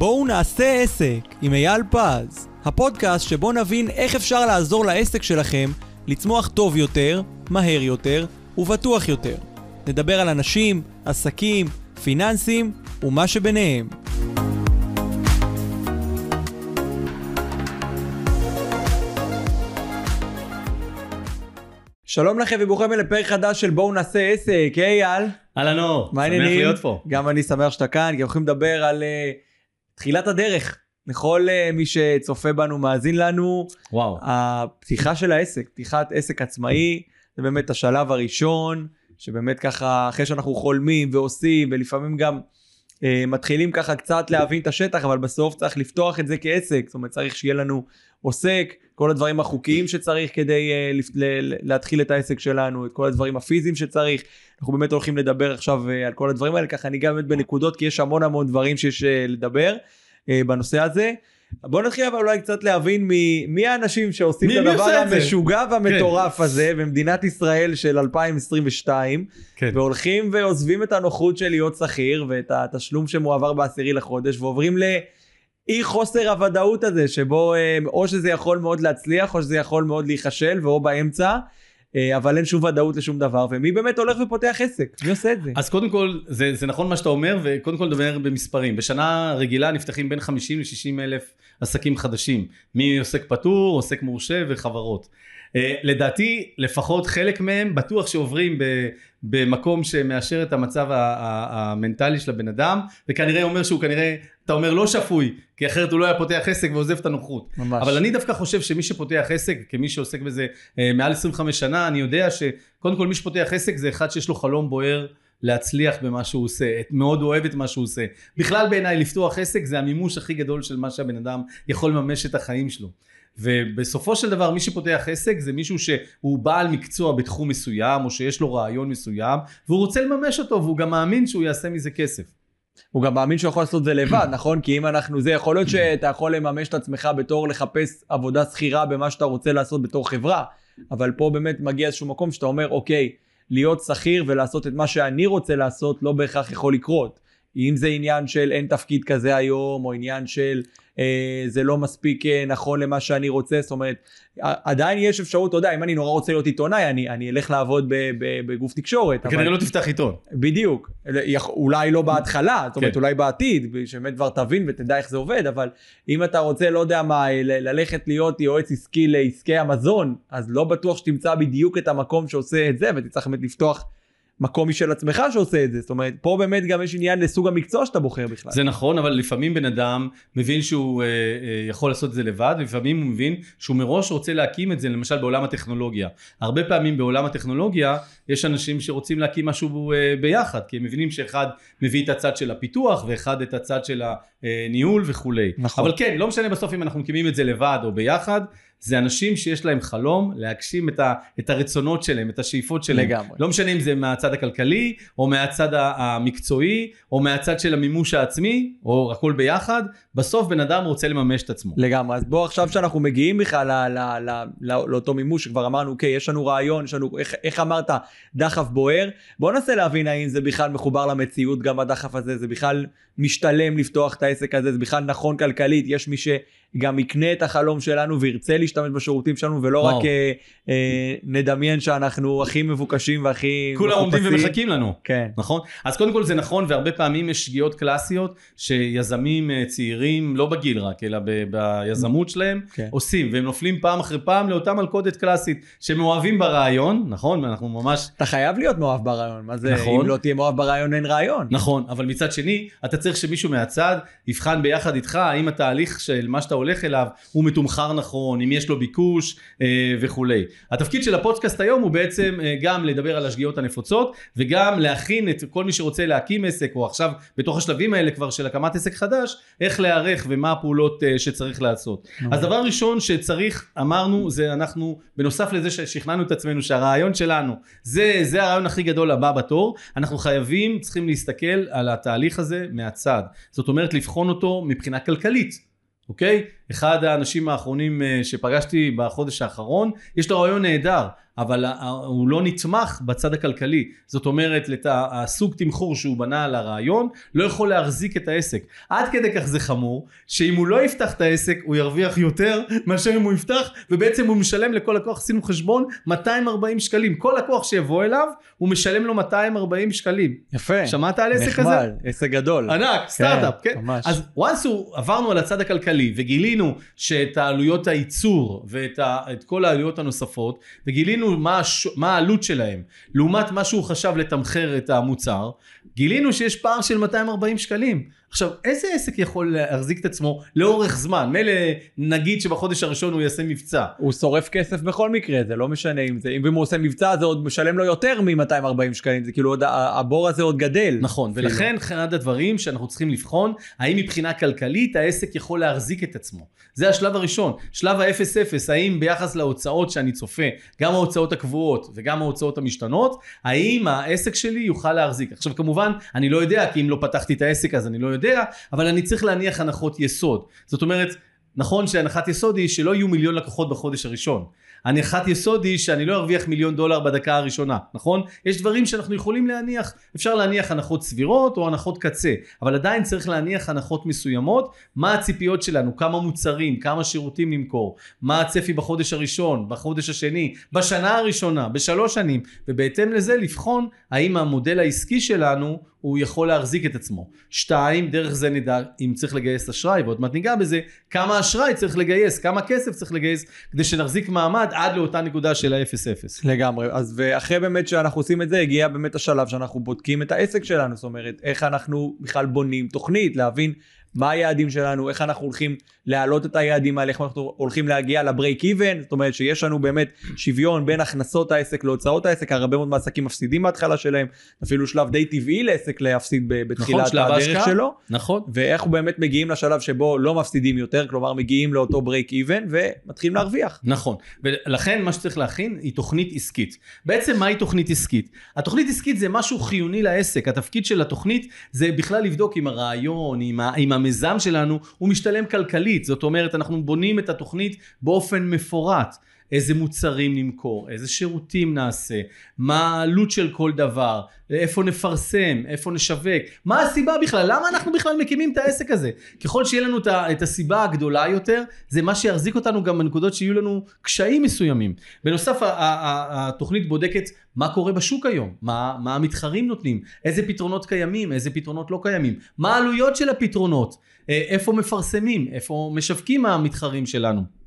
בואו נעשה עסק עם אייל פז, הפודקאסט שבו נבין איך אפשר לעזור לעסק שלכם לצמוח טוב יותר, מהר יותר ובטוח יותר. נדבר על אנשים, עסקים, פיננסים ומה שביניהם. שלום לכם וברוכים לפרק חדש של בואו נעשה עסק, היי אייל. אהלן אור, שמח? להיות פה. גם אני שמח שאתה כאן, כי הולכים לדבר על uh, תחילת הדרך. לכל uh, מי שצופה בנו, מאזין לנו, וואו, הפתיחה של העסק, פתיחת עסק עצמאי, זה באמת השלב הראשון, שבאמת ככה, אחרי שאנחנו חולמים ועושים, ולפעמים גם uh, מתחילים ככה קצת להבין את השטח, אבל בסוף צריך לפתוח את זה כעסק, זאת אומרת צריך שיהיה לנו עוסק, כל הדברים החוקיים שצריך כדי uh, לפ- ל- ל- להתחיל את העסק שלנו, את כל הדברים הפיזיים שצריך. אנחנו באמת הולכים לדבר עכשיו uh, על כל הדברים האלה, ככה אני גם באמת בנקודות, כי יש המון המון דברים שיש uh, לדבר uh, בנושא הזה. בואו נתחיל אבל אולי קצת להבין מי, מי האנשים שעושים מי- את הדבר? המשוגע והמטורף הזה במדינת ישראל של 2022 כן. והולכים ועוזבים את הנוחות של להיות שכיר ואת התשלום שמועבר בעשירי לחודש ועוברים לאי חוסר הוודאות הזה שבו אה, או שזה יכול מאוד להצליח או שזה יכול מאוד להיכשל ואו באמצע אה, אבל אין שום ודאות לשום דבר ומי באמת הולך ופותח עסק מי עושה את זה אז קודם כל, זה, זה נכון מה שאתה אומר, וקודם כל נדבר במספרים. בשנה רגילה נפתחים בין 50 ל-60 אלף עסקים חדשים, מעוסק פטור, עוסק מורשה וחברות. Uh, לדעתי, לפחות חלק מהם בטוח שעוברים ב, במקום שמאשר את המצב המנטלי של הבן אדם, וכנראה אומר שהוא כנראה, אתה אומר לא שפוי, כי אחרת הוא לא היה פותח עסק ועוזב את הנוחות. ממש אבל אני דווקא חושב שמי שפותח עסק, כמי שעוסק בזה אה, מעל 25 שנה, אני יודע שקודם כל מי שפותח עסק זה אחד שיש לו חלום בוער להצליח במה שהוא עושה, את- מאוד אוהב את מה שהוא עושה. בכלל בעיניי לפתוח עסק זה המימוש הכי גדול של מה שהבן אדם יכול לממש את החיים שלו. ובסופו של דבר מי שפותח עסק זה מישהו שהוא בעל מקצוע בתחום מסוים או שיש לו רעיון מסוים והוא רוצה לממש אותו והוא גם מאמין שהוא יעשה מזה כסף. הוא גם מאמין שהוא יכול לעשות את זה לבד, נכון? כי אם אנחנו זה, יכול להיות שאתה יכול לממש את עצמך בתור לחפש עבודה שכירה במה שאתה רוצה לעשות בתור חברה, אבל פה באמת מגיע איזשהו מקום שאתה אומר, אוקיי, להיות שכיר ולעשות את מה שאני רוצה לעשות לא בהכרח יכול לקרות. אם זה עניין של אין תפקיד כזה היום, או עניין של אה, זה לא מספיק אה, נכון למה שאני רוצה, זאת אומרת, עדיין יש אפשרות, אתה יודע, אם אני נורא רוצה להיות עיתונאי, אני, אני אלך לעבוד ב, ב, בגוף תקשורת. אבל- כנראה לא תפתח עיתון. בדיוק, אולי לא בהתחלה, זאת אומרת כן. אולי בעתיד, שבאמת כבר תבין ותדע איך זה עובד, אבל אם אתה רוצה, לא יודע מה, ל- ללכת להיות יועץ עסקי לעסקי המזון, אז לא בטוח שתמצא בדיוק את המקום שעושה את זה, ותצטרך באמת לפתוח מקום משל עצמך שעושה את זה, זאת אומרת, פה באמת גם יש עניין לסוג המקצוע שאתה בוחר בכלל. זה נכון, אבל לפעמים בן אדם מבין שהוא אה, אה, יכול לעשות את זה לבד, ולפעמים הוא מבין שהוא מראש רוצה להקים את זה, למשל בעולם הטכנולוגיה. הרבה פעמים בעולם הטכנולוגיה יש אנשים שרוצים להקים משהו אה, ביחד, כי הם מבינים שאחד מביא את הצד של הפיתוח, ואחד את הצד של הניהול וכולי. נכון. אבל כן, לא משנה בסוף אם אנחנו מקימים את זה לבד או ביחד, זה אנשים שיש להם חלום להגשים את, ה, את הרצונות שלהם, את השאיפות שלהם. לגמרי. לא משנה אם זה מהצד הכלכלי, או מהצד המקצועי, או מהצד של המימוש העצמי, או הכל ביחד, בסוף בן אדם רוצה לממש את עצמו. לגמרי, אז בוא עכשיו שאנחנו מגיעים בכלל לאותו מימוש שכבר אמרנו, אוקיי, יש לנו רעיון, יש לנו, איך, איך אמרת, דחף בוער, בוא ננסה להבין האם זה בכלל מחובר למציאות, גם הדחף הזה, זה בכלל משתלם לפתוח את העסק הזה, זה בכלל נכון כלכלית, יש מי שגם יקנה את החלום שלנו וירצה להשתמש בשירותים שלנו, ולא וואו. רק אה, אה, נדמיין שאנחנו הכי מבוקשים והכי כולם עומדים מחופשים. ומחכים לנו. כן. נכון? אז קודם כל זה נכון, והרבה פעמים יש שגיאות קלאסיות שיזמים אה, צעירים, לא בגיל רק, אלא ב- ביזמות שלהם, כן. עושים, והם נופלים פעם אחרי פעם לאותה מלכודת קלאסית, שהם אוהבים ברעיון, נכון? אנחנו ממש אתה חייב להיות מאוהב ברעיון, מה זה, נכון. אם לא תהיה מאוהב ברעיון אין רעיון. נכון, אבל מצד שני, אתה צריך שמישהו מהצד יבחן ביחד איתך האם התהליך של מה שאתה הולך אליו הוא מתומחר נכון, אם יש לו ביקוש אה, וכולי. התפקיד של הפודקאסט היום הוא בעצם אה, גם לדבר על השגיאות הנפוצות וגם להכין את כל מי שרוצה להקים עסק או עכשיו בתוך השלבים האלה כבר של הקמת עסק חדש, איך להיערך ומה הפעולות אה, שצריך לעשות. אז דבר ראשון שצריך, אמרנו, זה אנחנו, בנוסף לזה ששכנענו את עצמנו שהרעיון שלנו, זה, זה הרעיון הכי גדול הבא בתור, אנחנו חייבים, צריכים להסתכל על התהליך הזה מהצד. זאת אומרת, לבחון אותו מבחינה כלכלית. אוקיי? אחד האנשים האחרונים אה, שפגשתי בחודש האחרון, יש לו רעיון נהדר, אבל הוא לא נתמך בצד הכלכלי. זאת אומרת, לת... הסוג תמחור שהוא בנה על הרעיון, לא יכול להחזיק את העסק. עד כדי כך זה חמור, שאם הוא לא יפתח את העסק, הוא ירוויח יותר מאשר אם הוא יפתח, ובעצם הוא משלם לכל לקוח, עשינו חשבון, 240 שקלים. כל לקוח שיבוא אליו, הוא משלם לו 240 שקלים. יפה. שמעת על עסק כזה? נחמד, עסק גדול. ענק, סטארט-אפ, כן. ממש. אז once עברנו על הצד הכלכלי וגילינו שאת העלויות הייצור ואת ה, כל העלויות הנוספות וגילינו מה, הש, מה העלות שלהם לעומת מה שהוא חשב לתמחר את המוצר, גילינו שיש פער של 240 שקלים. עכשיו, איזה עסק יכול להחזיק את עצמו לאורך זמן? מילא נגיד שבחודש הראשון הוא יעשה מבצע. הוא שורף כסף בכל מקרה, זה לא משנה אם זה, אם הוא עושה מבצע זה עוד משלם לו יותר מ-240 שקלים, זה כאילו עוד, הבור הזה עוד גדל. נכון, אפילו. ולכן אחד הדברים שאנחנו צריכים לבחון, האם מבחינה כלכלית העסק יכול להחזיק את עצמו. זה השלב הראשון. שלב ה-0-0, האם ביחס להוצאות שאני צופה, גם ההוצאות הקבועות וגם ההוצאות המשתנות, האם העסק שלי יוכל להחזיק. עכשיו כמובן, אני לא יודע, כי אם לא פתחתי את העסק אז אני לא יודע, אבל אני צריך להניח הנחות יסוד. זאת אומרת, נכון שהנחת יסוד היא שלא יהיו מיליון לקוחות בחודש הראשון. הנחת יסוד היא שאני לא ארוויח מיליון דולר בדקה הראשונה, נכון? יש דברים שאנחנו יכולים להניח, אפשר להניח הנחות סבירות או הנחות קצה, אבל עדיין צריך להניח הנחות מסוימות, מה הציפיות שלנו, כמה מוצרים, כמה שירותים נמכור, מה הצפי בחודש הראשון, בחודש השני, בשנה הראשונה, בשלוש שנים, ובהתאם לזה לבחון האם המודל העסקי שלנו הוא יכול להחזיק את עצמו. שתיים, דרך זה נדע אם צריך לגייס אשראי, ועוד מעט ניגע בזה, כמה אשראי צריך לגייס, כמה כסף צריך לגייס, כדי שנחזיק מעמד עד לאותה נקודה של ה-0-0. לגמרי, אז ואחרי באמת שאנחנו עושים את זה, הגיע באמת השלב שאנחנו בודקים את העסק שלנו, זאת אומרת, איך אנחנו בכלל בונים תוכנית, להבין מה היעדים שלנו, איך אנחנו הולכים להעלות את היעדים האלה, איך אנחנו הולכים להגיע ל break even, זאת אומרת שיש לנו באמת שוויון בין הכנסות העסק להוצאות העסק, הרבה מאוד מעסקים מפסידים בהתחלה שלהם, אפילו שלב די טבעי לעסק להפסיד בתחילת שלב הדרך ההשקעה. שלו, נכון. ואיך באמת מגיעים לשלב שבו לא מפסידים יותר, כלומר מגיעים לאותו break even ומתחילים להרוויח. נכון, ולכן מה שצריך להכין היא תוכנית עסקית. בעצם מהי תוכנית עסקית? התוכנית עסקית זה משהו חיוני לעסק, התפקיד של התוכנית זה בכלל לבדוק אם הרעיון, אם, ה, אם המיזם שלנו הוא משתלם כלכלית, זאת אומרת אנחנו בונים את התוכנית באופן מפורט. איזה מוצרים נמכור, איזה שירותים נעשה, מה העלות של כל דבר, איפה נפרסם, איפה נשווק, מה הסיבה בכלל, למה אנחנו בכלל מקימים את העסק הזה. ככל שיהיה לנו את הסיבה הגדולה יותר, זה מה שיחזיק אותנו גם בנקודות שיהיו לנו קשיים מסוימים. בנוסף, התוכנית בודקת מה קורה בשוק היום, מה, מה המתחרים נותנים, איזה פתרונות קיימים, איזה פתרונות לא קיימים, מה העלויות של הפתרונות, אה, איפה מפרסמים, איפה משווקים המתחרים שלנו.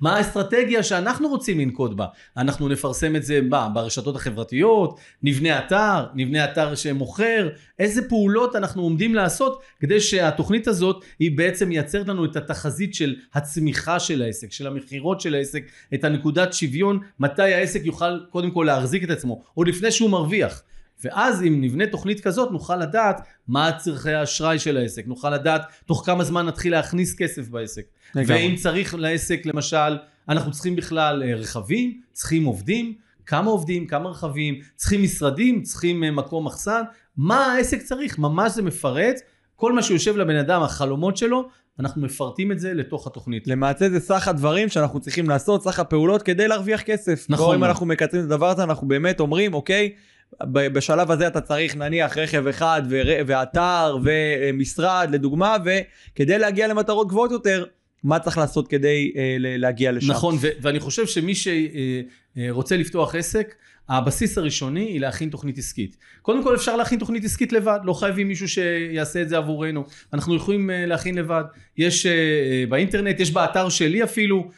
מה האסטרטגיה שאנחנו רוצים לנקוט בה? אנחנו נפרסם את זה בה, ברשתות החברתיות, נבנה אתר, נבנה אתר שמוכר, איזה פעולות אנחנו עומדים לעשות כדי שהתוכנית הזאת היא בעצם מייצרת לנו את התחזית של הצמיחה של העסק, של המכירות של העסק, את הנקודת שוויון, מתי העסק יוכל קודם כל להחזיק את עצמו, עוד לפני שהוא מרוויח. ואז אם נבנה תוכנית כזאת נוכל לדעת מה צרכי האשראי של העסק, נוכל לדעת תוך כמה זמן נתחיל להכניס כסף בעסק. לגמרי. ואם צריך לעסק למשל, אנחנו צריכים בכלל אה, רכבים, צריכים עובדים, כמה עובדים, כמה רכבים, צריכים משרדים, צריכים אה, מקום מחסן, מה העסק צריך, ממש זה מפרט, כל מה שיושב לבן אדם, החלומות שלו, אנחנו מפרטים את זה לתוך התוכנית. למעשה זה סך הדברים שאנחנו צריכים לעשות, סך הפעולות כדי להרוויח כסף. נכון אם. אנחנו מקצרים את הדבר הזה, אנחנו באמת אומרים, אוקיי, בשלב הזה אתה צריך נניח רכב אחד ואתר ומשרד לדוגמה, וכדי להגיע למטרות גבוהות יותר, מה צריך לעשות כדי אה, להגיע לשם. נכון, ו- ואני חושב שמי שרוצה לפתוח עסק, הבסיס הראשוני היא להכין תוכנית עסקית. קודם כל אפשר להכין תוכנית עסקית לבד, לא חייבים מישהו שיעשה את זה עבורנו. אנחנו יכולים אה, להכין לבד. יש אה, אה, באינטרנט, יש באתר שלי אפילו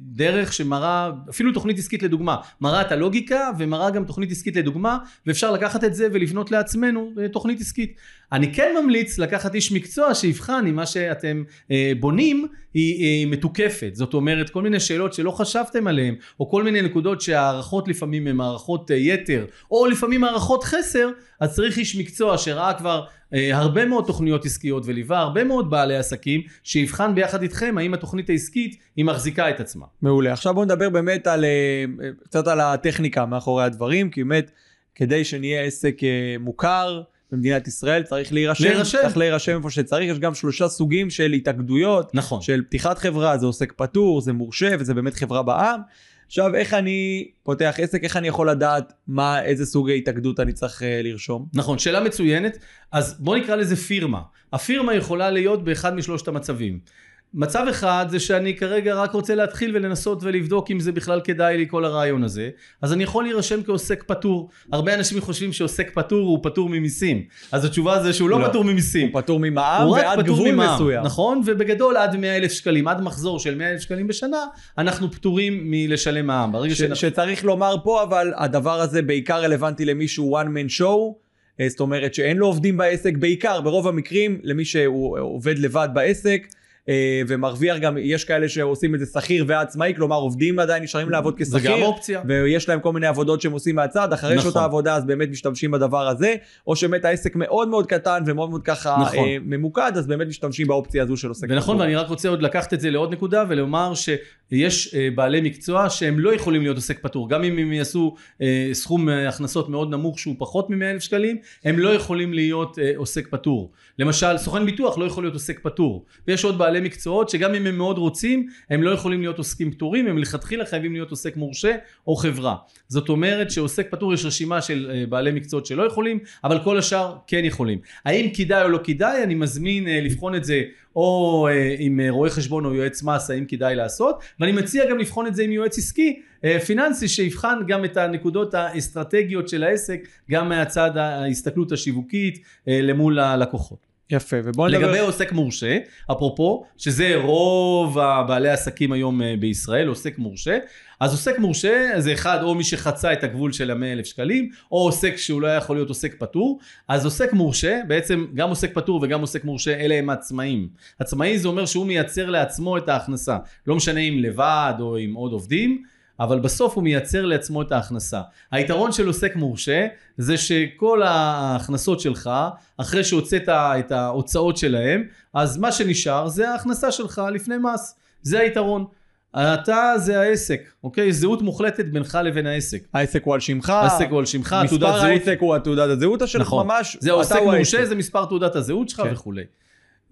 דרך שמראה, אפילו תוכנית עסקית לדוגמה, מראה את הלוגיקה ומראה גם תוכנית עסקית לדוגמה, ואפשר לקחת את זה ולבנות לעצמנו תוכנית עסקית. אני כן ממליץ לקחת איש מקצוע שיבחן אם מה שאתם אה, בונים היא, היא מתוקפת. זאת אומרת, כל מיני שאלות שלא חשבתם עליהן, או כל מיני נקודות שהערכות לפעמים הן הערכות אה, יתר, או לפעמים הערכות חסר, אז צריך איש מקצוע שראה כבר אה, הרבה מאוד תוכניות עסקיות וליווה הרבה מאוד בעלי עסקים, שיבחן ביחד איתכם האם התוכנית העסקית היא מחזיקה את עצמה. מעולה. עכשיו בוא נדבר באמת על, אה, קצת על הטכניקה מאחורי הדברים, כי באמת, כדי שנהיה עסק אה, מוכר במדינת ישראל, צריך להירשם. להירשם. צריך להירשם איפה שצריך. יש גם שלושה סוגים של התאגדויות, נכון. של פתיחת חברה, זה עוסק פטור, זה מורשה וזה באמת חברה בע"מ. עכשיו, איך אני פותח עסק, איך אני יכול לדעת מה, איזה סוג התאגדות אני צריך אה, לרשום? נכון, שאלה מצוינת. אז בוא נקרא לזה פירמה. הפירמה יכולה להיות באחד משלושת המצבים. מצב אחד זה שאני כרגע רק רוצה להתחיל ולנסות ולבדוק אם זה בכלל כדאי לי כל הרעיון הזה. אז אני יכול להירשם כעוסק פטור. הרבה אנשים חושבים שעוסק פטור הוא פטור ממיסים. אז התשובה זה שהוא לא, לא. פטור ממיסים. הוא פטור ממע"מ הוא ועד פטור גבול ממע"מ, מסוים. נכון? ובגדול עד 100 אלף שקלים עד מחזור של 100 אלף שקלים בשנה אנחנו פטורים מלשלם מע"מ. ברגע ש- שאנחנו שצריך לומר פה, אבל הדבר הזה בעיקר רלוונטי למי שהוא one man show. אה, זאת אומרת שאין לו עובדים בעסק, בעיקר ברוב המקרים למי שהוא עובד לבד בעסק ומרוויח גם, יש כאלה שעושים את זה שכיר ועצמאי, כלומר עובדים עדיין נשארים לעבוד זה גם כשכיר. אופציה ויש להם כל מיני עבודות שהם עושים מהצד, אחרי נכון. שעות העבודה אז באמת משתמשים בדבר הזה, או שבאמת העסק מאוד מאוד קטן ומאוד מאוד ככה נכון. אה, ממוקד, אז באמת משתמשים באופציה הזו של עוסק. ונכון. ואני רק רוצה עוד לקחת את זה לעוד נקודה ולומר שיש אה, בעלי מקצוע שהם לא יכולים להיות עוסק פטור. גם אם הם יעשו אה, סכום אה, הכנסות מאוד נמוך שהוא פחות מ-100 אלף שקלים, הם לא יכולים להיות עוסק פטור. למשל, סוכן ביטוח לא יכול להיות עוסק פטור. ויש עוד בעלי מקצועות שגם אם הם מאוד רוצים, הם לא יכולים להיות עוסקים פטורים, הם לכתחילה חייבים להיות עוסק מורשה או חברה. זאת אומרת שעוסק פטור יש רשימה של בעלי מקצועות שלא יכולים, אבל כל השאר כן יכולים. האם כדאי או לא כדאי, אני מזמין לבחון את זה או עם אה, רואה חשבון או יועץ מס האם כדאי לעשות ואני מציע גם לבחון את זה עם יועץ עסקי אה, פיננסי שיבחן גם את הנקודות האסטרטגיות של העסק גם מהצד ההסתכלות השיווקית אה, למול הלקוחות. יפה, ובוא נדבר... לגבי עוסק מורשה, אפרופו, שזה רוב הבעלי העסקים היום אה, בישראל, עוסק מורשה, אז עוסק מורשה זה אחד או מי שחצה את הגבול של המאה אלף שקלים, או עוסק שהוא לא יכול להיות עוסק פטור, אז עוסק מורשה, בעצם גם עוסק פטור וגם עוסק מורשה, אלה הם עצמאים. עצמאי זה אומר שהוא מייצר לעצמו את ההכנסה, לא משנה אם לבד או עם עוד עובדים. אבל בסוף הוא מייצר לעצמו את ההכנסה. היתרון של עוסק מורשה זה שכל ההכנסות שלך, אחרי שהוצאת את ההוצאות שלהם, אז מה שנשאר זה ההכנסה שלך לפני מס. זה היתרון. אתה זה העסק, אוקיי? זהות מוחלטת בינך לבין העסק. העסק הוא על שמך, העסק הוא על שמך, מספר תעודת זהות. העסק הוא התעודת הזהות שלך נכון. ממש, זה עוסק מורשה. זה מספר תעודת הזהות שלך כן. וכולי.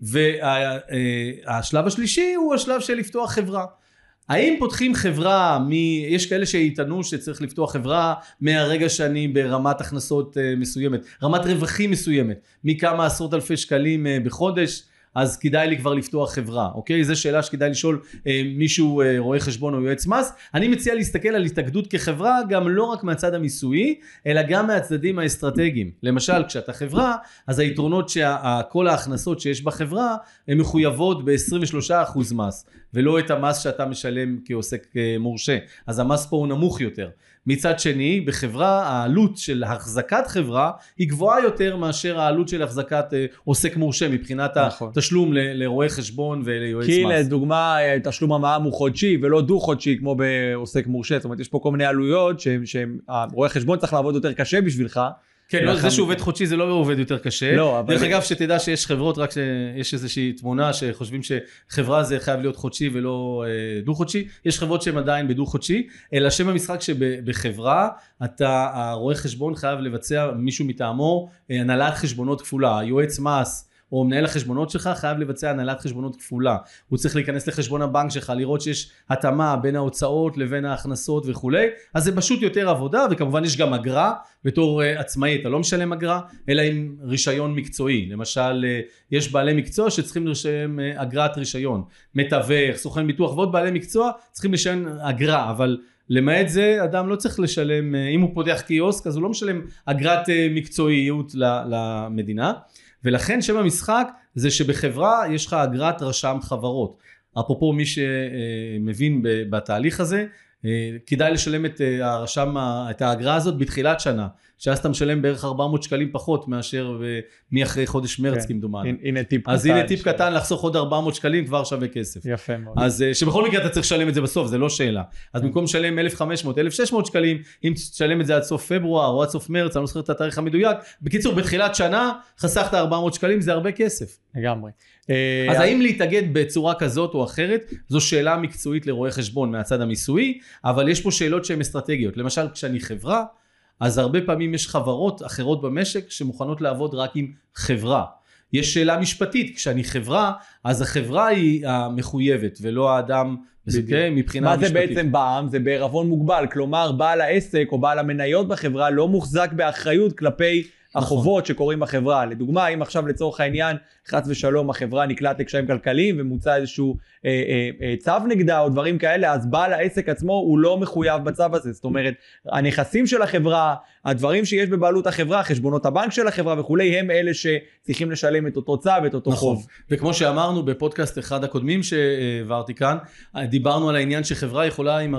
והשלב השלישי הוא השלב של לפתוח חברה. האם פותחים חברה, מ... יש כאלה שיטענו שצריך לפתוח חברה מהרגע שאני ברמת הכנסות אה, מסוימת, רמת רווחים מסוימת, מכמה עשרות אלפי שקלים אה, בחודש, אז כדאי לי כבר לפתוח חברה, אוקיי? זו שאלה שכדאי לשאול אה, מישהו אה, רואה חשבון או יועץ מס. אני מציע להסתכל על התאגדות כחברה גם לא רק מהצד המיסויי, אלא גם מהצדדים האסטרטגיים. למשל, כשאתה חברה, אז היתרונות שכל ההכנסות שיש בחברה, הן מחויבות ב-23% מס, ולא את המס שאתה משלם כעוסק אה, מורשה. אז המס פה הוא נמוך יותר. מצד שני, בחברה העלות של החזקת חברה היא גבוהה יותר מאשר העלות של החזקת אה, עוסק מורשה מבחינת נכון. התשלום לרואה חשבון וליועץ כי מס. לדוגמה אה, תשלום המע"מ הוא חודשי ולא דו חודשי כמו בעוסק מורשה, זאת אומרת יש פה כל מיני עלויות שהרואה חשבון צריך לעבוד יותר קשה בשבילך. כן, לא, זה שהוא עובד חודשי זה לא עובד יותר קשה. לא, אבל- דרך אגב, שתדע שיש חברות, רק שיש איזושהי תמונה שחושבים שחברה זה חייב להיות חודשי ולא אה, דו-חודשי. יש חברות שהן עדיין בדו-חודשי, אלא שם המשחק שבחברה, אתה, הרואה חשבון חייב לבצע מישהו מטעמו אה, הנהלת חשבונות כפולה. היועץ מס. או מנהל החשבונות שלך חייב לבצע הנהלת חשבונות כפולה. הוא צריך להיכנס לחשבון הבנק שלך, לראות שיש התאמה בין ההוצאות לבין ההכנסות וכולי. אז זה פשוט יותר עבודה, וכמובן יש גם אגרה. בתור uh, עצמאי אתה לא משלם אגרה, אלא עם רישיון מקצועי. למשל, uh, יש בעלי מקצוע שצריכים לשלם uh, אגרת רישיון. מתווך, סוכן ביטוח ועוד בעלי מקצוע צריכים לשלם אגרה, אבל למעט זה אדם לא צריך לשלם, אם הוא פותח קיוסק אז הוא לא משלם אגרת מקצועיות למדינה. ולכן שם המשחק זה שבחברה יש לך אגרת רשם חברות. אפרופו מי שמבין בתהליך הזה, אה, כדאי לשלם את אה, הרשם, את האגרה הזאת בתחילת שנה, שאז אתה משלם בערך 400 שקלים פחות מאשר אה, מאחרי חודש מרץ כן. כמדומני. הנה- הנה טיפ קטן. אז הנה טיפ ש- קטן לחסוך עוד 400 שקלים כבר שווה כסף. יפה מאוד. אז אה, שבכל מקרה אתה צריך לשלם את זה בסוף, זה לא שאלה. אז במקום לשלם 1,500, 1,600 שקלים, אם תשלם את זה עד סוף פברואר או עד סוף מרץ, אני לא זוכר את התאריך המדויק. בקיצור, בתחילת שנה חסכת 400 שקלים, זה הרבה כסף. לגמרי. אז האם להתאגד בצורה כזאת או אחרת, זו שאלה מקצועית לרואה חשבון מהצד המיסויי, אבל יש פה שאלות שהן אסטרטגיות. למשל, כשאני חברה, אז הרבה פעמים יש חברות אחרות במשק שמוכנות לעבוד רק עם חברה. יש שאלה משפטית, כשאני חברה, אז החברה היא המחויבת ולא האדם. כן, מבחינה מה משפטית. זה בעצם בע"מ? זה בעירבון מוגבל. כלומר, בעל העסק או בעל המניות בחברה לא מוחזק באחריות כלפי. החובות שקורים בחברה. לדוגמה, אם עכשיו לצורך העניין, חס ושלום, החברה נקלעת לקשיים כלכליים ומוצא איזשהו אה, אה, אה, צו נגדה או דברים כאלה, אז בעל העסק עצמו הוא לא מחויב בצו הזה. זאת אומרת, הנכסים של החברה, הדברים שיש בבעלות החברה, חשבונות הבנק של החברה וכולי, הם אלה שצריכים לשלם את אותו צו, את אותו נכון. חוב. וכמו שאמרנו בפודקאסט אחד הקודמים שהעברתי כאן, דיברנו על העניין שחברה יכולה עם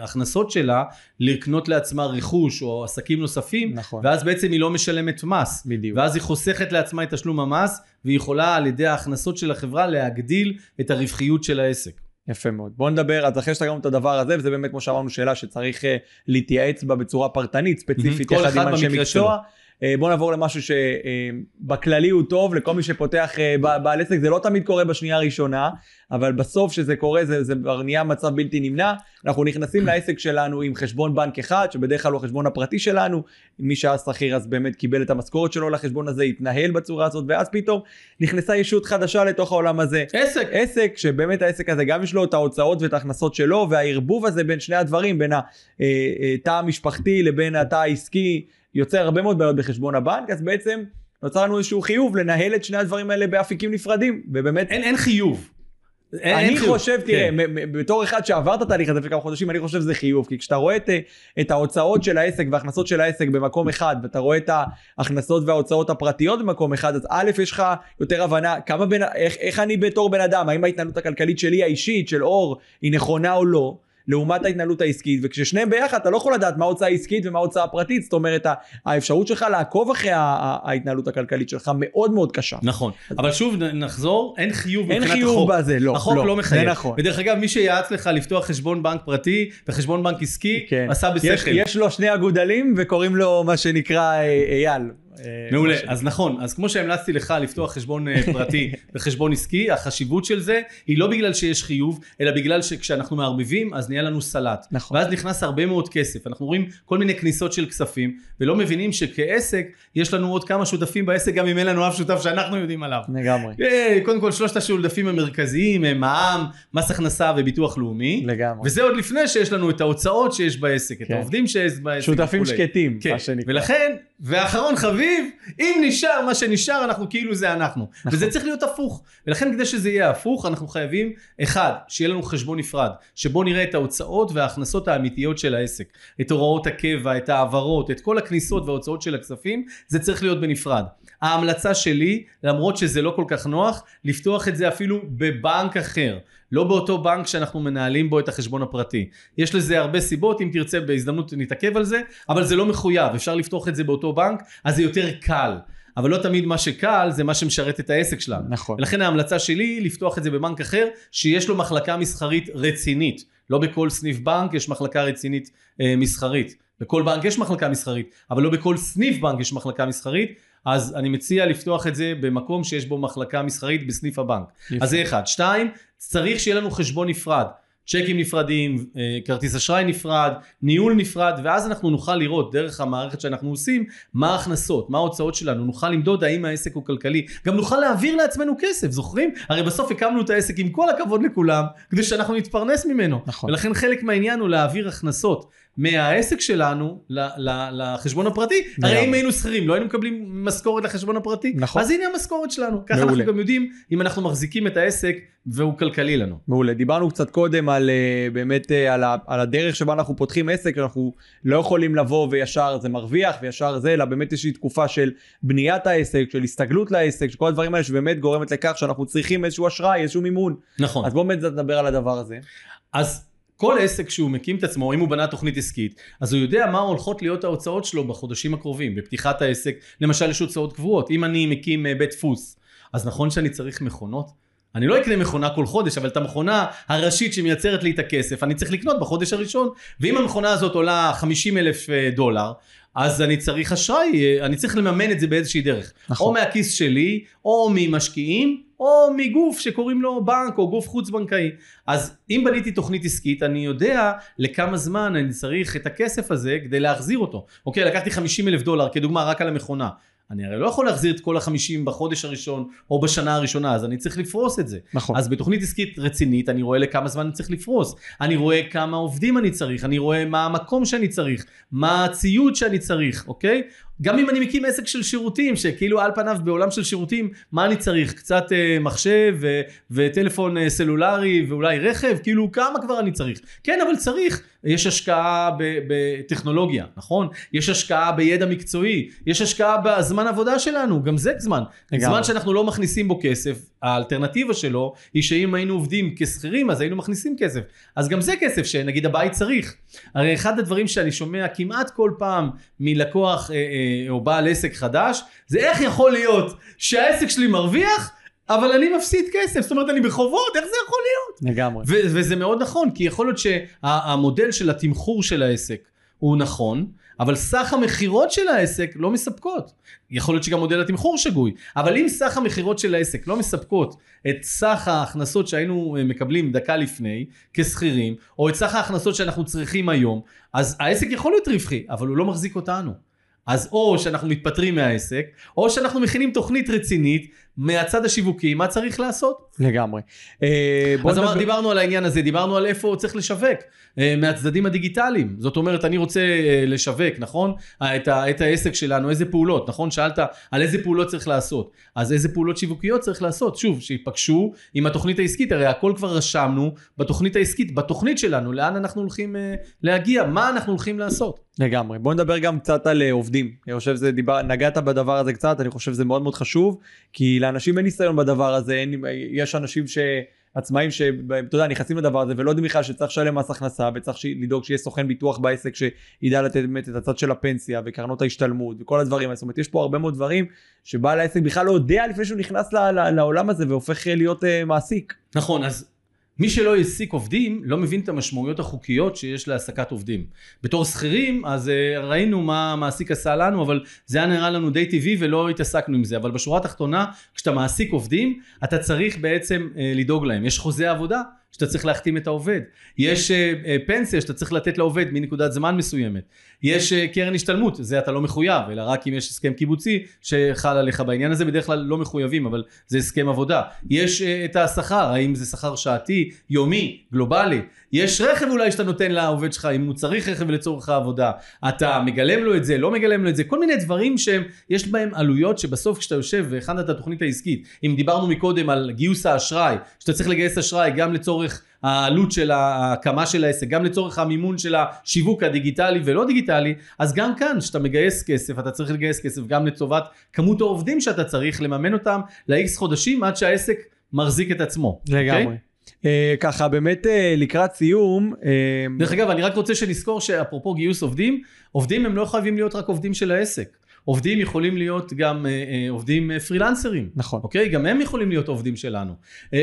ההכנסות שלה לקנות לעצמה רכוש או עסקים נוספים, נכון. ואז בעצם היא לא משלמת מס. בדיוק. ואז היא חוסכת לעצמה את תשלום המס, והיא יכולה על ידי ההכנסות של החברה להגדיל את הרווחיות של העסק. יפה מאוד. בוא נדבר, אז אחרי שאתה גם את הדבר הזה, וזה באמת כמו שאמרנו שאלה שצריך אה, להתייעץ בה בצורה פרטנית, ספציפית, כל יחד עם אנשי במקרה מקצוע. אה, בוא נעבור למשהו שבכללי הוא טוב, לכל מי שפותח אה, בעל עסק, זה לא תמיד קורה בשנייה הראשונה, אבל בסוף שזה קורה זה, זה כבר נהיה מצב בלתי נמנע. אנחנו נכנסים לעסק שלנו עם חשבון בנק אחד, שבדרך כלל הוא החשבון הפרטי שלנו, מי שהיה שכיר אז באמת קיבל את המשכורת שלו לחשבון הזה, התנהל בצורה הזאת, ואז פתאום נכנסה ישות חדשה לתוך העולם הזה. עסק. עסק שבאמת העסק הזה גם יש לו את ההוצאות ואת ההכנסות שלו והערבוב הזה בין שני הדברים בין התא המשפחתי לבין התא העסקי יוצר הרבה מאוד בעיות בחשבון הבנק אז בעצם נוצר לנו איזשהו חיוב לנהל את שני הדברים האלה באפיקים נפרדים ובאמת אין, אין חיוב. אין, אני אין חיוב. חושב תראה כן. בתור אחד שעבר את התהליך הזה לפני כמה חודשים אני חושב שזה חיוב כי כשאתה רואה את, את ההוצאות של העסק וההכנסות של העסק במקום אחד ואתה רואה את ההכנסות וההוצאות הפרטיות במקום אחד אז א' יש לך יותר הבנה כמה בין איך, איך אני בתור בן אדם האם ההתנהלות הכלכלית שלי האישית של אור היא נכונה או לא. לעומת ההתנהלות העסקית וכששניהם ביחד אתה לא יכול לדעת מה ההוצאה העסקית ומה ההוצאה הפרטית זאת אומרת האפשרות שלך לעקוב אחרי ההתנהלות הכלכלית שלך מאוד מאוד קשה. נכון. אבל שוב נחזור, אין חיוב אין מבחינת חיוב החוק. בזה לא. החוק לא, מחייב. זה נכון. ודרך אגב, מי שיעץ לך לפתוח חשבון בנק פרטי וחשבון בנק עסקי, כן. עשה יש, בשכל. יש לו שני אגודלים וקוראים לו מה שנקרא אה, אייל. אה, מעולה. אז נכון, אז כמו שהמלצתי לך לפתוח חשבון אה, פרטי וחשבון עסקי, החשיבות של זה היא לא בגלל שיש חיוב, אלא בגלל שכשאנחנו מערבבים אז נהיה לנו סלט. נכון. ואז נכנס הרבה מאוד כסף, אנחנו רואים כל מיני כניסות של כספים, ולא מבינים שכעסק יש לנו עוד כמה שותפים בעסק, גם אם אין לנו אף שותף שאנחנו יודעים עליו. לגמרי. אה, קודם כל שלושת השותפים המרכזיים הם מע"מ, מס הכנסה וביטוח לאומי. לגמרי. וזה עוד לפני שיש לנו את ההוצאות שיש בעסק, את כן. העובדים שיש בעסק. שותפים וכולי. שקטים, כן, מה שנקרא. ולכן, ואחרון חביב, אם נשאר מה שנשאר, אנחנו כאילו זה אנחנו. נכון. וזה צריך להיות הפוך. ולכן כדי שזה יהיה הפוך, אנחנו חייבים, אחד, שיהיה לנו חשבון נפרד, שבו נראה את ההוצאות וההכנסות האמיתיות של העסק. את הוראות הקבע, את ההעברות, את כל הכניסות וההוצאות של הכספים, זה צריך להיות בנפרד. ההמלצה שלי, למרות שזה לא כל כך נוח, לפתוח את זה אפילו בבנק אחר. לא באותו בנק שאנחנו מנהלים בו את החשבון הפרטי. יש לזה הרבה סיבות, אם תרצה בהזדמנות נתעכב על זה, אבל זה לא מחויב, אפשר לפתוח את זה באותו בנק, אז זה יותר קל. אבל לא תמיד מה שקל זה מה שמשרת את העסק שלנו. נכון. ולכן ההמלצה שלי היא לפתוח את זה בבנק אחר, שיש לו מחלקה מסחרית רצינית. לא בכל סניף בנק יש מחלקה רצינית אה, מסחרית. בכל בנק יש מחלקה מסחרית, אבל לא בכל סניף בנק יש מחלקה מסחרית. אז אני מציע לפתוח את זה במקום שיש בו מחלקה מסחרית בסניף הבנק. יפה. אז זה אחד. שתיים, צריך שיהיה לנו חשבון נפרד. צ'קים נפרדים, אה, כרטיס אשראי נפרד, ניהול נפרד, ואז אנחנו נוכל לראות דרך המערכת שאנחנו עושים, מה ההכנסות, מה ההוצאות שלנו, נוכל למדוד האם העסק הוא כלכלי, גם נוכל להעביר לעצמנו כסף, זוכרים? הרי בסוף הקמנו את העסק עם כל הכבוד לכולם, כדי שאנחנו נתפרנס ממנו. נכון. ולכן חלק מהעניין הוא להעביר הכנסות מהעסק שלנו לחשבון הפרטי. הרי. אם היינו שכירים, לא היינו מקבלים משכורת לחשבון הפרטי. נכון. אז הנה המשכורת שלנו. ככה מעולה. אנחנו גם יודעים אם אנחנו מחזיקים את העסק והוא כלכלי לנו. מעולה. דיברנו קצת קודם על אה, באמת אה, על, ה, על הדרך שבה אנחנו פותחים עסק, אנחנו לא יכולים לבוא וישר זה מרוויח וישר זה, אלא באמת לי תקופה של בניית העסק, של הסתגלות לעסק, של כל הדברים האלה שבאמת גורמת לכך שאנחנו צריכים איזשהו אשראי, איזשהו מימון. נכון. אז בואו באמת נדבר על הדבר הזה. אז כל עסק שהוא מקים את עצמו, אם הוא בנה תוכנית עסקית, אז הוא יודע מה הולכות להיות ההוצאות שלו בחודשים הקרובים, בפתיחת העסק. למשל, יש הוצאות קבועות. אם אני מקים אה, בית דפוס, אז נכון שאני צריך מכונות? אני לא אקנה מכונה כל חודש, אבל את המכונה הראשית שמייצרת לי את הכסף, אני צריך לקנות בחודש הראשון. ואם המכונה הזאת עולה 50 אלף אה, דולר, אז אני צריך אשראי, אה, אני צריך לממן את זה באיזושהי דרך. נכון. או מהכיס שלי, או ממשקיעים, או מגוף שקוראים לו בנק או גוף חוץ בנקאי. אז אם בניתי תוכנית עסקית, אני יודע לכמה זמן אני צריך את הכסף הזה כדי להחזיר אותו. אוקיי, לקחתי 50 אלף דולר כדוגמה רק על המכונה. אני הרי לא יכול להחזיר את כל החמישים בחודש הראשון או בשנה הראשונה, אז אני צריך לפרוס את זה. נכון. אז בתוכנית עסקית רצינית, אני רואה לכמה זמן אני צריך לפרוס. אני רואה כמה עובדים אני צריך, אני רואה מה המקום שאני צריך, מה הציוד שאני צריך, אוקיי? גם אם אני מקים עסק של שירותים, שכאילו על פניו בעולם של שירותים, מה אני צריך? קצת אה, מחשב ו- וטלפון אה, סלולרי ואולי רכב? כאילו כמה כבר אני צריך? כן, אבל צריך. יש השקעה בטכנולוגיה, נכון? יש השקעה בידע מקצועי, יש השקעה בזמן עבודה שלנו, גם זה זמן. לגמרי. זמן שאנחנו לא מכניסים בו כסף, האלטרנטיבה שלו היא שאם היינו עובדים כשכירים אז היינו מכניסים כסף. אז גם זה כסף שנגיד הבית צריך. הרי אחד הדברים שאני שומע כמעט כל פעם מלקוח אה, אה, או בעל עסק חדש, זה איך יכול להיות שהעסק שלי מרוויח, אבל אני מפסיד כסף, זאת אומרת אני בחובות, איך זה יכול להיות? לגמרי. ו- וזה מאוד נכון, כי יכול להיות שהמודל של התמחור של העסק הוא נכון, אבל סך המכירות של העסק לא מספקות. יכול להיות שגם מודל התמחור שגוי, אבל אם סך המכירות של העסק לא מספקות את סך ההכנסות שהיינו אה, מקבלים דקה לפני כשכירים, או את סך ההכנסות שאנחנו צריכים היום, אז העסק יכול להיות רווחי, אבל הוא לא מחזיק אותנו. אז או שאנחנו מתפטרים מהעסק, או שאנחנו מכינים תוכנית רצינית מהצד השיווקי, מה צריך לעשות. לגמרי. אה, אז אמר, דיברנו על העניין הזה, דיברנו על איפה צריך לשווק, אה, מהצדדים הדיגיטליים. זאת אומרת, אני רוצה אה, לשווק, נכון? את, ה, את העסק שלנו, איזה פעולות, נכון? שאלת על איזה פעולות צריך לעשות. אז איזה פעולות שיווקיות צריך לעשות? שוב, שיפגשו עם התוכנית העסקית, הרי הכל כבר רשמנו בתוכנית העסקית, בתוכנית שלנו, לאן אנחנו הולכים להגיע, מה אנחנו הולכים לעשות. לגמרי. בוא נדבר גם קצת על עובדים. אני חושב שזה דיבר, נגעת בדבר הזה קצת, אני חושב שזה מאוד מאוד חשוב, כי לאנשים אין ניסיון בדבר הזה, אין, יש אנשים ש... עצמאים שאתה יודע נכנסים לדבר הזה ולא יודעים בכלל שצריך לשלם מס הכנסה וצריך לדאוג שיהיה סוכן ביטוח בעסק שידע לתת באמת את הצד של הפנסיה וקרנות ההשתלמות וכל הדברים האלה זאת אומרת יש פה הרבה מאוד דברים שבעל העסק בכלל לא יודע לפני שהוא נכנס לעולם הזה והופך להיות אה, מעסיק. נכון, אז מי שלא העסיק עובדים לא מבין את המשמעויות החוקיות שיש להעסקת עובדים. בתור שכירים אז uh, ראינו מה המעסיק עשה לנו אבל זה היה נראה לנו די טבעי ולא התעסקנו עם זה אבל בשורה התחתונה כשאתה מעסיק עובדים אתה צריך בעצם uh, לדאוג להם יש חוזה עבודה שאתה צריך להחתים את העובד. יש uh, uh, פנסיה שאתה צריך לתת לעובד מנקודת זמן מסוימת. יש uh, קרן השתלמות זה אתה לא מחויב אלא רק אם יש הסכם קיבוצי שחל עליך בעניין הזה בדרך כלל לא מחויבים אבל זה הסכם עבודה. יש את השכר האם זה שכר שעתי יומי גלובלי. יש רכב אולי שאתה נותן לעובד שלך אם הוא צריך רכב לצורך העבודה. אתה מגלם לו את זה לא מגלם לו את זה כל מיני דברים שהם יש בהם עלויות שבסוף כשאתה יושב והכנת את התוכנית העסקית. אם דיברנו מקודם על גיוס האשראי שאתה צריך לגייס אשראי גם לצורך העלות של ההקמה של העסק, גם לצורך המימון של השיווק הדיגיטלי ולא דיגיטלי, אז גם כאן, כשאתה מגייס כסף, אתה צריך לגייס כסף גם לטובת כמות העובדים שאתה צריך לממן אותם ל-X חודשים עד שהעסק מחזיק את עצמו. לגמרי. אוקיי? אה, ככה באמת אה, לקראת סיום אה, דרך אגב, אני רק רוצה שנזכור שאפרופו גיוס עובדים, עובדים הם לא חייבים להיות רק עובדים של העסק. עובדים יכולים להיות גם אה, אה, עובדים אה, פרילנסרים. נכון אוקיי? גם הם יכולים להיות עובדים שלנו.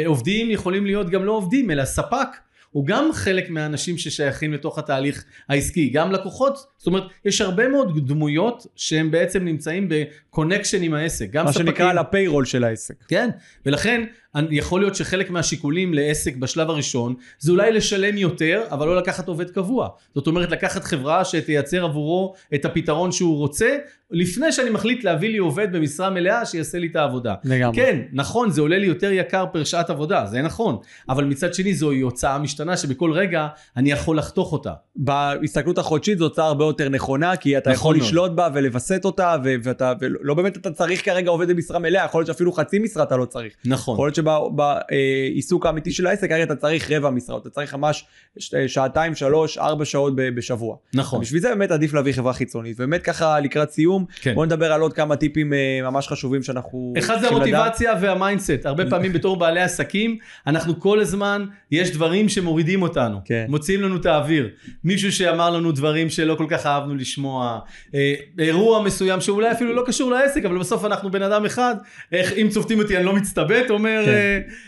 עובדים יכולים להיות גם לא עובדים, אלא ספק. הוא גם חלק מהאנשים ששייכים לתוך התהליך העסקי, גם לקוחות, זאת אומרת, יש הרבה מאוד דמויות שהם בעצם נמצאים בקונקשן עם העסק, גם מה ספקים. שנקרא על הפיירול של העסק. כן, ולכן יכול להיות שחלק מהשיקולים לעסק בשלב הראשון זה אולי לשלם יותר אבל לא לקחת עובד קבוע. זאת אומרת לקחת חברה שתייצר עבורו את הפתרון שהוא רוצה לפני שאני מחליט להביא לי עובד במשרה מלאה שיעשה לי את העבודה. לגמרי. כן, נכון, זה עולה לי יותר יקר פר שעת עבודה, זה נכון, אבל מצד שני זוהי הוצאה משתנה שבכל רגע אני יכול לחתוך אותה. בהסתכלות החודשית זו הוצאה הרבה יותר נכונה כי אתה נכון יכול מאוד. לשלוט בה ולווסת אותה ו- ואתה ולא באמת אתה צריך כרגע עובד במשרה מלאה יכול להיות שאפילו חצי משרה אתה לא צריך. נכון. יכול להיות שבעיסוק האמיתי של העסק כרגע אתה צריך רבע משרה אתה צריך ממש ש- שעתיים שלוש ארבע שעות בשבוע. נכון. בשביל זה באמת עדיף להביא חברה חיצונית ובאמת ככה לקראת סיום כן. בוא נדבר על עוד כמה טיפים אה, ממש חשובים שאנחנו אחד זה. המוטיבציה וה mindset. הרבה פעמים בתור בעלי עסקים, אנחנו כל הזמן, יש דברים שמורידים אותנו. כן. מוציאים לנו את האוויר. מישהו שאמר לנו דברים שלא כל כך אהבנו לשמוע. אה, אירוע מסוים שאולי אפילו לא קשור לעסק, אבל בסוף אנחנו בן אדם אחד. איך, אם צובטים אותי אני לא מצטבט, אומר. אה,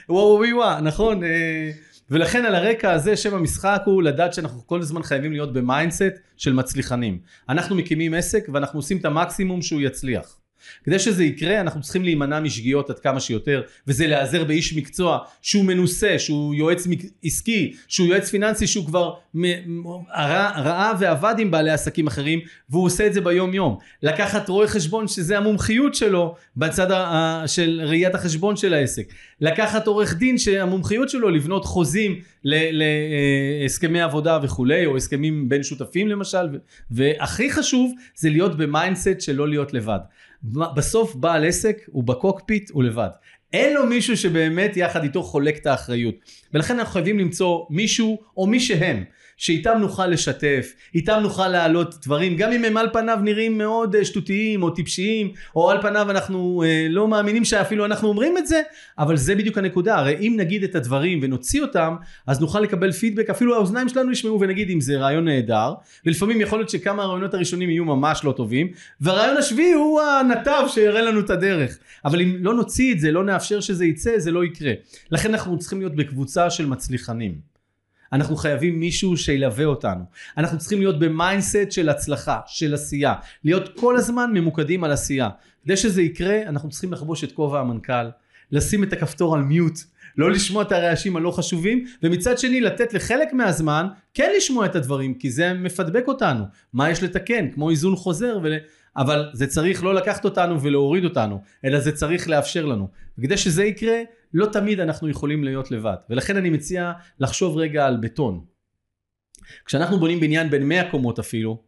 וואו וואו וואו, נכון? אה, ולכן על הרקע הזה שם המשחק הוא לדעת שאנחנו כל הזמן חייבים להיות ב mindset של מצליחנים. אנחנו מקימים עסק ואנחנו עושים את המקסימום שהוא יצליח. כדי שזה יקרה אנחנו צריכים להימנע משגיאות עד כמה שיותר וזה להיעזר באיש מקצוע שהוא מנוסה שהוא יועץ עסקי שהוא יועץ פיננסי שהוא כבר ראה ועבד עם בעלי עסקים אחרים והוא עושה את זה ביום יום לקחת רואה חשבון שזה המומחיות שלו בצד של ראיית החשבון של העסק. לקחת עורך דין שהמומחיות שלו לבנות חוזים להסכמי עבודה וכולי או הסכמים בין שותפים למשל והכי חשוב זה להיות ב mindset של לא להיות לבד בסוף בעל עסק הוא בקוקפיט הוא לבד. אין לו מישהו שבאמת יחד איתו חולק את האחריות. ולכן אנחנו חייבים למצוא מישהו או מי שהם שאיתם נוכל לשתף, איתם נוכל להעלות דברים, גם אם הם על פניו נראים מאוד אה, שטותיים או טיפשיים, או על פניו אנחנו אה, לא מאמינים שאפילו אנחנו אומרים את זה, אבל זה בדיוק הנקודה, הרי אם נגיד את הדברים ונוציא אותם, אז נוכל לקבל פידבק, אפילו האוזניים שלנו ישמעו ונגיד אם זה רעיון נהדר, ולפעמים יכול להיות שכמה הרעיונות הראשונים יהיו ממש לא טובים, והרעיון השביעי הוא הנתב שיראה לנו את הדרך, אבל אם לא נוציא את זה, לא נאפשר שזה יצא, זה לא יקרה. לכן אנחנו צריכים להיות בקבוצה של מצליחנים. אנחנו חייבים מישהו שילווה אותנו. אנחנו צריכים להיות ב mindset של הצלחה, של עשייה. להיות כל הזמן ממוקדים על עשייה. כדי שזה יקרה, אנחנו צריכים לחבוש את כובע המנכ"ל, לשים את הכפתור על mute, לא לשמוע את הרעשים הלא חשובים, ומצד שני לתת לחלק מהזמן כן לשמוע את הדברים, כי זה מפדבק אותנו. מה יש לתקן? כמו איזון חוזר, ול... אבל זה צריך לא לקחת אותנו ולהוריד אותנו, אלא זה צריך לאפשר לנו. וכדי שזה יקרה, לא תמיד אנחנו יכולים להיות לבד. ולכן אני מציע לחשוב רגע על בטון. כשאנחנו בונים בניין בין 100 קומות אפילו,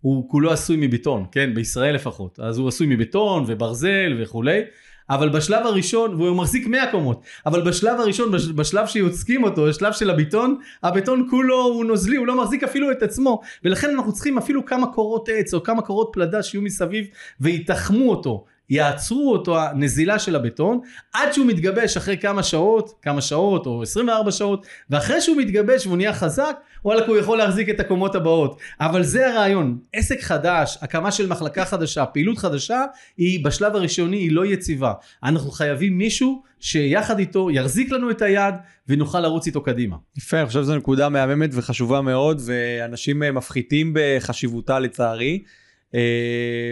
הוא כולו עשוי מבטון, כן? בישראל לפחות. אז הוא עשוי מבטון וברזל וכולי. אבל בשלב הראשון, והוא מחזיק 100 קומות, אבל בשלב הראשון, בשלב שיוצקים אותו, בשלב של הבטון, הבטון כולו הוא נוזלי, הוא לא מחזיק אפילו את עצמו, ולכן אנחנו צריכים אפילו כמה קורות עץ או כמה קורות פלדה שיהיו מסביב ויתחמו אותו. יעצרו אותו הנזילה של הבטון עד שהוא מתגבש אחרי כמה שעות, כמה שעות או 24 שעות ואחרי שהוא מתגבש והוא נהיה חזק וואלכ הוא יכול להחזיק את הקומות הבאות אבל זה הרעיון עסק חדש הקמה של מחלקה חדשה פעילות חדשה היא בשלב הראשוני היא לא יציבה אנחנו חייבים מישהו שיחד איתו יחזיק לנו את היד ונוכל לרוץ איתו קדימה. יפה אני חושב שזו נקודה מהממת וחשובה מאוד ואנשים מפחיתים בחשיבותה לצערי. אה,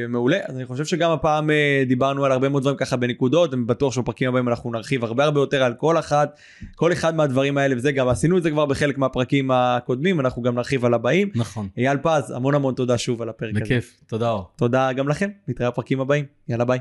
מעולה. אז אני חושב שגם הפעם אה, דיברנו על הרבה מאוד דברים ככה בנקודות אני בטוח שבפרקים הבאים אנחנו נרחיב הרבה הרבה יותר על כל אחת כל אחד מהדברים האלה וזה. גם עשינו את זה כבר בחלק מהפרקים הקודמים אנחנו גם נרחיב על הבאים. נכון. אייל פז המון המון תודה שוב על הפרק בכיף. הזה. בכיף. תודה תודה גם לכם. נתראה בפרקים הבאים. יאללה ביי.